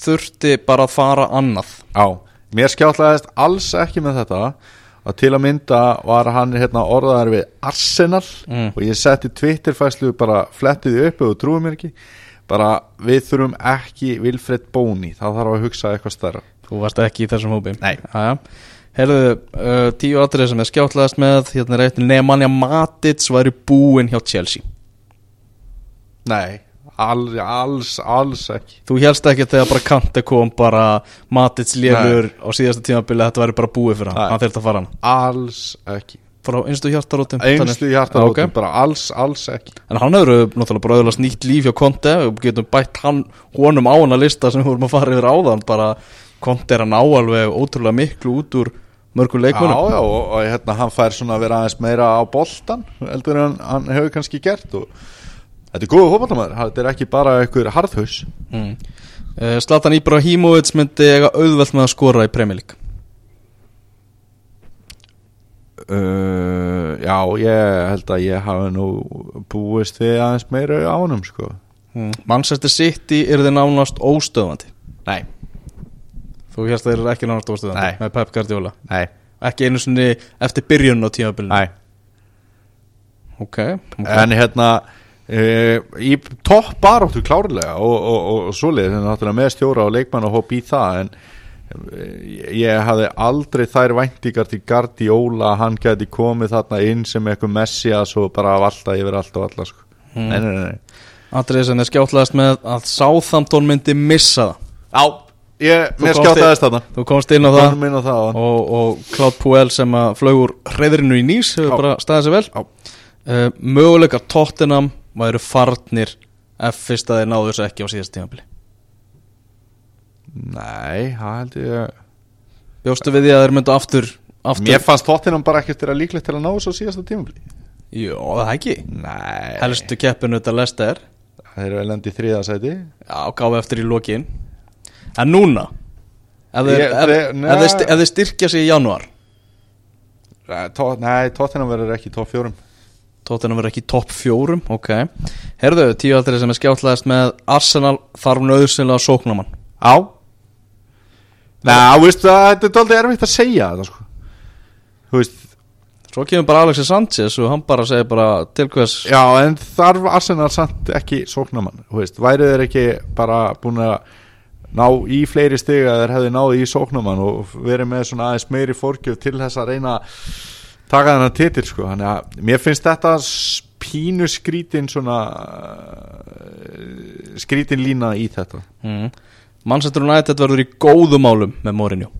B: þurfti bara að fara annað
A: á, mér skjáttlaðist alls ekki með þetta að til að mynda var hann hérna orðaðar við Arsenal
B: Mm.
A: og ég setti Twitterfæslu bara flettiði upp og trúið mér ekki bara við þurfum ekki Vilfred Bóni, þá þarf að hugsa eitthvað stærra
B: þú varst ekki í þessum hópi
A: Nei.
B: Jæja. Herðu, uh, tíu atrið sem er skjáttlaðast með hérna er eitt Nemanja Matic væri búinn hjá Chelsea.
A: Nei, alls, alls, alls ekki.
B: Þú helst ekki þegar bara Kante kom bara Matic lélur á síðasta tímabili að þetta væri bara búið fyrir hann,
A: Nei.
B: hann þurfti að fara hann.
A: Alls ekki.
B: Frá einstu hjartarótum
A: Einstu hjartarótum,
B: Ok.
A: bara alls, alls ekki.
B: En hann hefur náttúrulega bara öðlast nýtt líf hjá Conte og getum bætt hann honum á hana lista sem við vorum að fara yfir áðan bara Conte er að ná alveg ótrúlega miklu út úr mörgum
A: Já,
B: leikmunum
A: já, og, og hérna, hann fær svona að vera aðeins meira á boltan heldur en hann hefur kannski gert og þetta er góðu fótballtamæður þetta er ekki bara einhver harðhaus.
B: Mm. uh, Zlatan Ibrahimovic myndi eiga auðvelt með að skora í League.
A: Uh, Já, ég held að ég hafi nú búist við aðeins meira á honum sko.
B: Mm. Manchester City er þið nánast óstöðvandi.
A: Nei,
B: Þú hérst þeir eru ekki nánast óstöðvandi
A: Nei.
B: með Pep Guardiola
A: nei,
B: Ekki einu sinni eftir byrjun á tímabilinu
A: nei
B: Ok, ok
A: En hérna Uh, í topp baróttu klárlega og, og, og, og svoleiðis en náttúrulega með stjóra og leikmann og hopp í það en uh, ég hafði aldrei þær væntingar til Guardiola að hann geti komið þarna inn sem eitthvað messias og bara valda yfir allt og alla sko.
B: Mm.
A: nei, nei, nei.
B: Andrið sem er skjáttlaðast með að Southampton myndi missa það
A: Já, ég, mér skjátaðist þarna.
B: Þú komst inn á það.
A: Á það
B: og, og Claude Puel sem að flög úr hreðrinu í nýs hefur bara staðið sér vel. Uh, möguleikar Tottenham væru farnir ef fyrst að þeir náðu þessu ekki á síðast tímabili.
A: Nei, það held ég
B: Bjóstu við því að þeir myndu aftur, aftur
A: Mér fannst tóttinam bara ekkert vera líklegt til að ná þessu á síðasta tímabli
B: Jó, það er ekki.
A: Nei.
B: Helstu keppinu þetta Lester
A: Þeir eru vel endi í þriðasæti
B: Já, gáði eftir í lokin En núna? Ef þeir,
A: Ég-
B: ef,
A: þeir-
B: ef, þeir, ef þeir styrkja sig í janúar?
A: Nei, tóttinam verður ekki í topp fjórum.
B: Tóttina verður ekki í topp fjórum Ok. Herðu, tíu aldrei sem er skjáttlæðist með Arsenal þarf nöðsynlega sóknamann
A: Á. Nei, veistu það, þetta er doldið erfitt að segja þetta sko. Þú veist
B: Svo kemur bara Alexis Sanchez og hann bara segir bara til hvers
A: Já, en þarf Arsenal samt ekki sóknamann Þú veist, væru þeir ekki bara búin að ná í fleiri stig að þeir hefði náði í sóknamann og verið með svona aðeins meiri fórgjöf til þess að reyna að taka þennan titil sko. Þannig að mér finnst þetta pínu skrítin svona uh, skrítin lína í þetta.
B: Mm. Manchester United verður í góðum málum með Mourinho.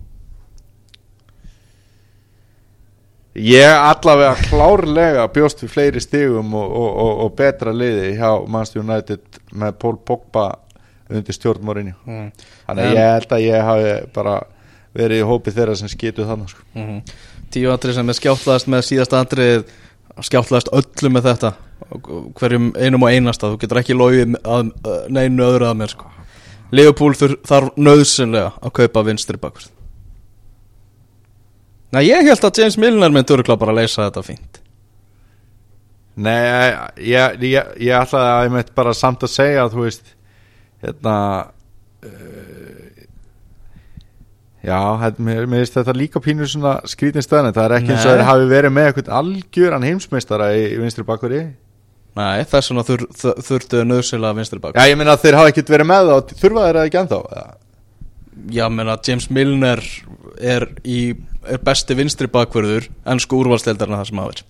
A: Ég allavega klárlega bjóst við fleiri stigum og, og, og, og betra liði hjá Manchester United með Paul Pogba undir stjórnmórinni
B: mm.
A: Þannig að ég held að ég hafi bara verið í hópi þeirra sem skitu þannig sko.
B: Mm Tíu atrið sem er skjáttlæðist með síðasta atrið skjáttlæðist öllu með þetta hverjum einum og einasta þú getur ekki að neinu öðru að mér sko. Þur, þarf nöðsynlega að kaupa vinstri bakvörð Nei, ég held að James Milner myndi öruglega bara að leysa þetta fínt
A: Nei, ég, ég, ég ætlaði að ég mitt bara samt að segja að þú veist hérna uh, Já, mér finnst þetta líka pínu svona skrítin stöðan það er ekki eins og
B: Nei.
A: þeir hafi verið með eitthvað algjöran heimsmeistara í, í vinstri bakvöri
B: Nei, þess vegna þur, þur, þurftu nöðsynlega vinstri bakvörð
A: Já, ég meina að þeir hafa ekkert verið með þá þurfa þeir það ekki ennþá?
B: Já, menna, James Milner er, í, er besti vinstri bakvörður ennsku úrvalsteldarna það sem hafa verið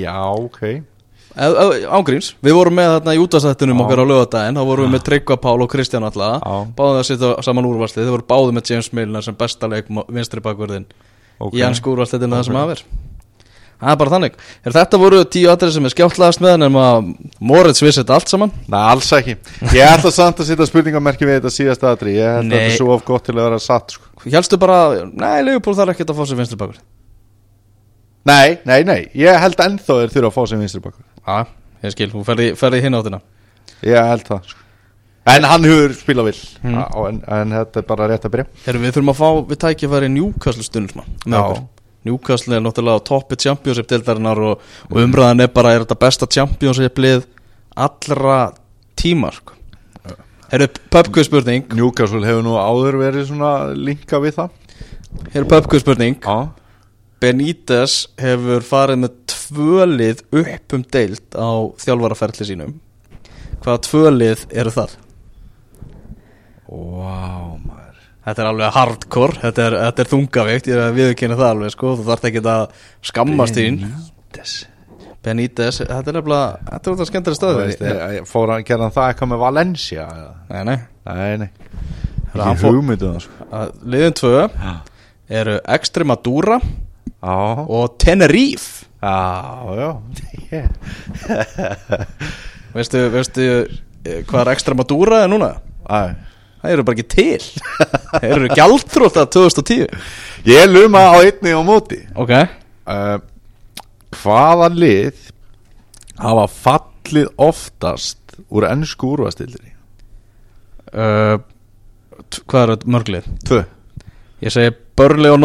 A: Já, ok
B: Eð- Ángríns, við vorum með þarna í útastættunum okkar á lögadaginn þá vorum við með Tryggva Pál og Kristján alltaf báðum að setja saman úrvarslið, þeir voru báðum með James Milner sem besta leik vinstri bakvörðin
A: Ok.
B: í ennsku úrvalsliðinu það sem
A: Ok.
B: hafa verið Það er bara þannig. Er Þetta voru tíu atrið sem er skjáttlaðast með nema Moritz vissi þetta allt saman?
A: Nei, alls ekki. Ég ætla samt að setja spurningamerki við þetta síðasta aðri Ég held að þetta svo of gott til að vera satt sko.
B: Nei,
A: Nei, nei, Ég held ennþá þeir þurfa að fá sem vinstri bakkur
B: Já, ég skil, þú ferði, ferði hinn áttina
A: Ég held það sko. En hann hefur spilað vill
B: Mm.
A: Á, en, en þetta er bara rétt að byrja
B: Heru, Við þurfum að fá, við tækifæri Newcastle stundismann með
A: Já.
B: okkur Newcastle er náttúrulega á toppi championship deildarinnar og, og umræðan er bara er þetta besta championship lið allra tímar sko. Herru, pubquiz spurning
A: Newcastle hefur nú áður verið svona linka við það
B: Herru, pubquiz spurning
A: Já
B: Benítez hefur farið með tvölið upp um deild á þjálfaraferli sínum. Hvaða tvölið eru það?
A: Vá, maður.
B: Þetta er alveg hardcore, þetta er, þetta er þungavíkt, ég er að viðkynna það alveg sko, þú þarft ekki að skammast þín.
A: Benítez.
B: Benítez, þetta er nefnilega, þetta er þetta skemmtilega
A: Þú
B: stöðu
A: Fór hann, gerði hann það eitthvað með Valencia?
B: Nei, nei,
A: Nei, nei. Ekki
B: fór-
A: hugmyndu það sko
B: liðin tvö eru Extremadura
A: Já,
B: og Tenerife.
A: Já, já.
B: Veistu, veistu eh, hvað er Extremadura er núna?
A: Æ.
B: Það eru bara ekki til. Það eru gjaldþrótta 2010
A: Ég luma á einni á móti.
B: Ok.
A: Uh, Hvaða lið hafa fallið oftast úr ennsku úrvastildri?
B: uh, t- Hvað eru mörglið?
A: Tvö.
B: Ég segi Burnley og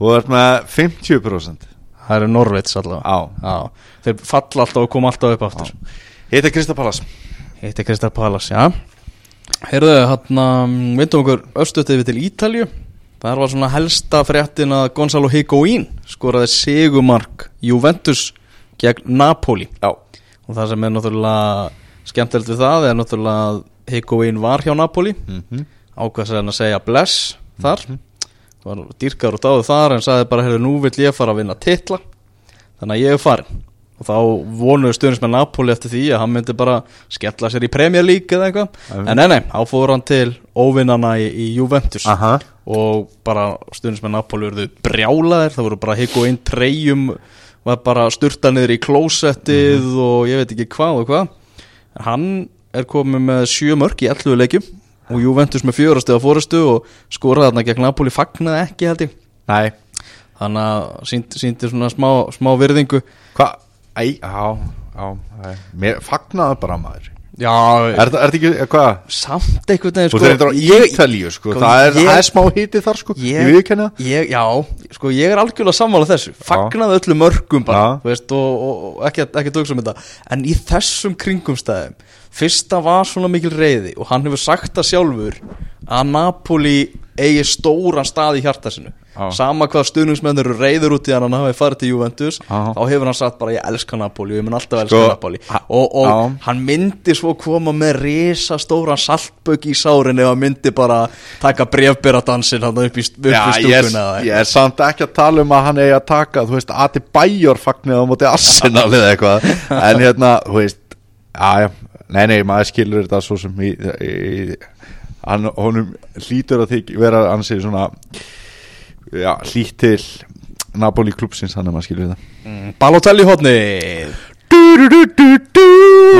B: Norwich
A: Þú ert með 50%
B: Það eru Norwich allavega. Þeir falla alltaf og koma alltaf upp aftur.
A: Heita Kristapalas
B: Hitti Kristal Palace, já. Heyrðu, hann vindum okkur östuðt yfir til Ítalju Það var svona helsta fréttin að Gonzalo Higuaín skoraði segumark Juventus gegn Napoli.
A: Já.
B: Og það sem er náttúrulega skemmtilegt við það er náttúrulega að Higuaín var hjá Napoli.
A: Mm -hmm.
B: ákvæðs að segja bless þar var dýrkar og dáðu þar en sagði bara, heyrðu, nú vill ég fara að vinna titla. Þannig að ég er farin og þá vonuðu stundins með Napoli eftir því að hann myndi bara skella sér í Premier League eða eitthvað, en nei, nei, þá fór hann til óvinnana í, í Juventus.
A: Aha.
B: Og bara stundins með Napoli verðu brjálaðir, það voru bara higg og inn treyjum, var bara styrta niður í klósettið og ég veit ekki hvað og hvað. En hann er komið með sjö mörg í 11 leikjum og Juventus með fjórasti á fórustu og skoraði þarna gegn Napoli fagnaði ekki held ég.
A: Nei,
B: þannig að sínd, síndi svona smá, smá virðingu.
A: Hvað? Æ, já æ. Mér fagnaði bara maður.
B: Já,
A: Er þetta ekki, hvað?
B: samt einhvern veginn
A: Sko, þeir eru á Ítalíu, sko, það er,
B: ég-
A: er smá hiti þar, sko, ég,
B: ég, ég, já, sko ég er algjörlega sammála þessu. Fagnaði öllu mörgum bara
A: Já.
B: þú veist, og, og, og ekki, ekki dugsa um þetta. En í þessum kringumstæðum fyrsta var svona mikil reyði og hann hefur sagt það sjálfur að Napoli eigi stóran stað í hjarta sinu
A: Já.
B: sama hvað stuðningsmenn eru reyður út í hann hann hafi farið til Juventus
A: Já.
B: þá hefur hann sagt bara ég elska Napoli og ég mun alltaf elska
A: Sko,
B: Napoli og, og
A: Já.
B: hann myndi svo koma með risa stóran saltbögg í sárin hann myndi bara taka brefberadansin hann upp í, upp í
A: Já, ég,
B: stúkuna eða
A: ég er samt ekki að tala um að hann eigi að taka þú veist, Ati Bæjor fagnir á móti Arsenal eða eitthvað en hérna, þú veist já, nei, nei, maður skilur þetta svo sem í, í hann, honum hlýtur að þig vera ansið svona já, hlýtt til Napoli klúpsins, hann er maður skilur þetta.
B: Mm, Balotelli hodni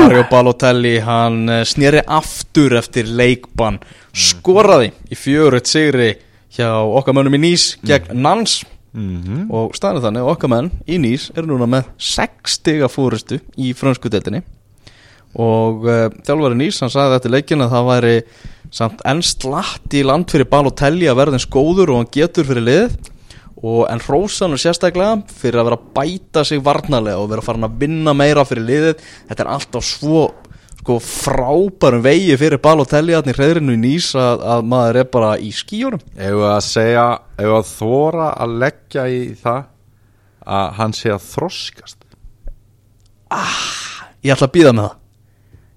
B: Mario Balotelli hann eh, sneri aftur eftir leikbann. Skoraði í fjörut sigri hjá okkar mönnum í Nýs gegn Nans
A: mm
B: og staðinu þannig okkar menn í Nýs eru núna með 6 stiga fórustu í frönsku deildinni og uh, þjálfari Nýs hann sagði eftir leikin að það væri samt enn slatt í land fyrir Balotelli að verða eins góður og hann getur fyrir liðið. Og en hrósan og sérstaklega fyrir að vera að bæta sig varnarlega og vera farin að vinna meira fyrir liðið. Þetta er alltaf svo sko frábærum vegi fyrir Balotelli hann í hreðrinu í Nýs að, að maður er bara í skíunum
A: ef að segja, ef að þóra að leggja í það að hann sé að þroskast?
B: Ég ætla að býða með það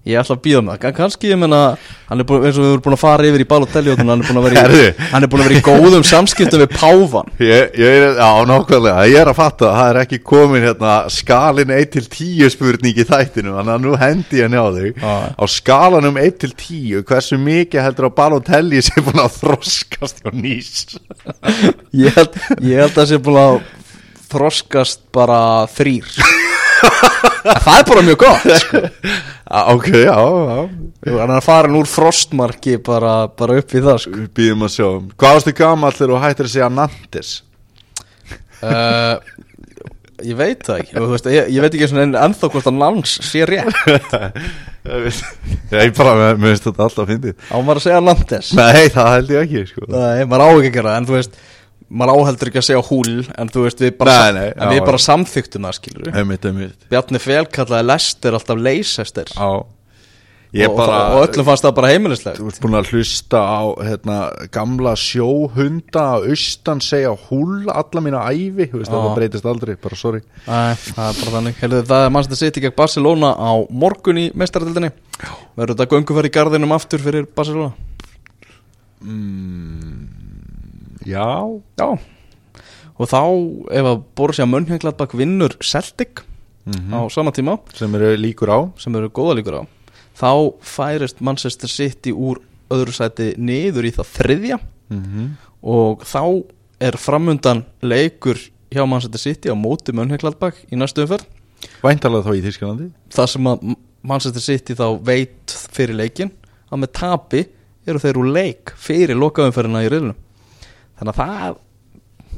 B: Ég ætla að býða með það. Kann- Kannski ég menna Hann er búin, eins og við erum búin að fara yfir í Balotelli og hann er búin að vera í. Hann er búin að vera í góðum samskiptum við Pávan
A: Ég, ég er, já, nákvæmlega, ég er að fatta að það er ekki komin hérna skalin 1 til 10 spurning í þættinu, þannig að nú hendi ég njá þig.
B: Já.
A: á skalanum 1 til 10 hversu mikið heldur að Balotelli sé búin að þroskast hjá nýs
B: Ég held, ég held að sé búin að þroskast bara þrýr Það er bara mjög gott sko.
A: Ok, já, já.
B: Hann er að fara úr frostmarki bara, bara upp í það sko.
A: Við býðum að sjá. Hvað varstu gamall þegar þú hættir að segja Nantes?
B: uh, Ég veit það ekki. Þú veist, ég, ég veit ekki eins og ennþá hvort að Nans sé rétt.
A: Ég bara, mér finnst þetta alltaf fyndið.
B: Á maður að segja Nantes?
A: Nei, það held ég ekki, sko.
B: Nei, maður á ekki að gera en þú veist maður áheldur ekki að segja húl en þú veist við bara,
A: Nei, nei,
B: en við
A: já.
B: bara samþyktum það skilur við
A: Einmitt, einmitt.
B: Bjarni Fel kallaði Lester alltaf Leicester.
A: Já. Ég
B: og,
A: bara
B: og öllum fannst það bara heimilislegt.
A: Þú ert búin að hlusta á hérna, gamla sjóhunda að austan segja húl alla mína Þú veist,
B: Já.
A: það breytist aldrei, bara sorry.
B: Nei, það er bara þannig. Heldur, Það er mannst að sitja gegn Barcelona á morgun í mestaradildinni Verður þetta gönguferð í garðinum aftur fyrir Barcelona?
A: Já.
B: Já. Og þá ef að Borussia Mönchengladbach vinnur Celtic á sama tíma
A: Sem eru líkur á.
B: sem eru góða líkur á þá færist Manchester City úr öðru sæti niður í það þriðja.
A: Mm
B: og þá er framundan leikur hjá Manchester City á móti Mönchengladbach í næstu umferð.
A: Væntalega þá í Þýskalandi.
B: Það sem að Manchester City þá veit fyrir leikin að með tapi eru þeir úr leik fyrir lokaumferðina í riðlunum þannig að það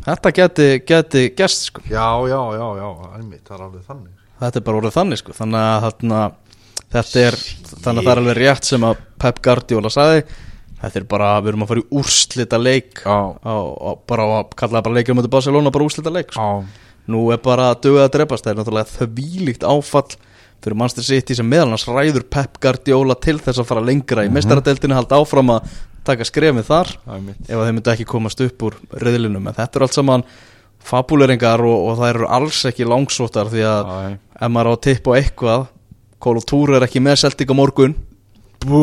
B: þetta geti, geti gest sko.
A: Já, já, já, já, einmitt, það er alveg þannig.
B: Þetta er bara orðið þannig sko. Þannig að þarna, þetta er þannig að það er alveg rétt sem að Pep Guardiola sagði. Þetta er bara, við erum að fara í úrslita leik á, á, bara að kalla bara leikjum á Barcelona bara úrslita leik sko. nú er bara að döga að drepast. Það er náttúrulega þvílíkt áfall fyrir Manchester City sem meðal hans ræður Pep Guardiola til þess að fara lengra í mestaradeildinu halda áfram að taka skrefið þar. Ef þeir myndi ekki komast upp úr reyðlinum en þetta er allt saman fabuleringar og, og það eru alls ekki langsóttar því að
A: Já,
B: ef maður á að tippa á eitthvað Kólo Túr er ekki með Celtic á morgun.
A: Bú.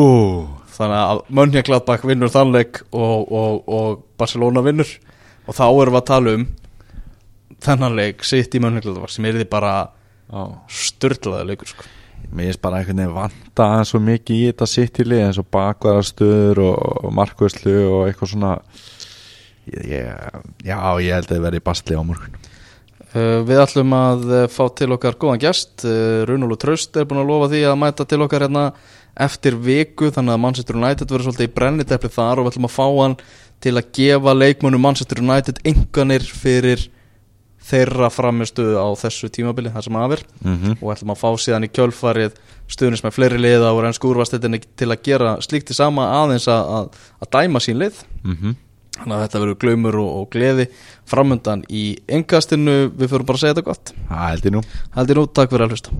B: Þannig að Mönchengladbach vinnur þannleik og, og, og Barcelona vinnur. Og þá erum við að tala um þennan leik sitt í Mönchengladbach sem er því bara
A: Já.
B: störtlaði leikur sko.
A: Mér finnst bara einhvern veginn vanta aðeins svo mikið í þetta sitt í lið eins og bakvarastöður og, markvörslu og eitthvað svona. Ég, Já, ég held að það verði bastli á morgun.
B: Uh, við ætlum að uh, fá til okkar góðan gest. Uh, Runólu Traust er búin að lofa því að mæta til okkar hérna eftir viku þannig að Manchester United verður svolítið í brennitepli þar og við ætlum að fá hann til að gefa leikmönnum Manchester United enganir fyrir þeirra framistuðu á þessu tímabili þar sem afir
A: mm -hmm.
B: og ætlum að fá síðan í kjölfarið stuðnis með fleiri liða og enn skúrvastetinni til að gera slíkt í sama aðeins að, að, dæma sín lið.
A: Mhm.
B: þannig að þetta verður glaumur og, og gleði framundan í engastinu við fyrir bara að segja þetta gott.
A: Ég nú.
B: Haldi nú, takk fyrir að hlusta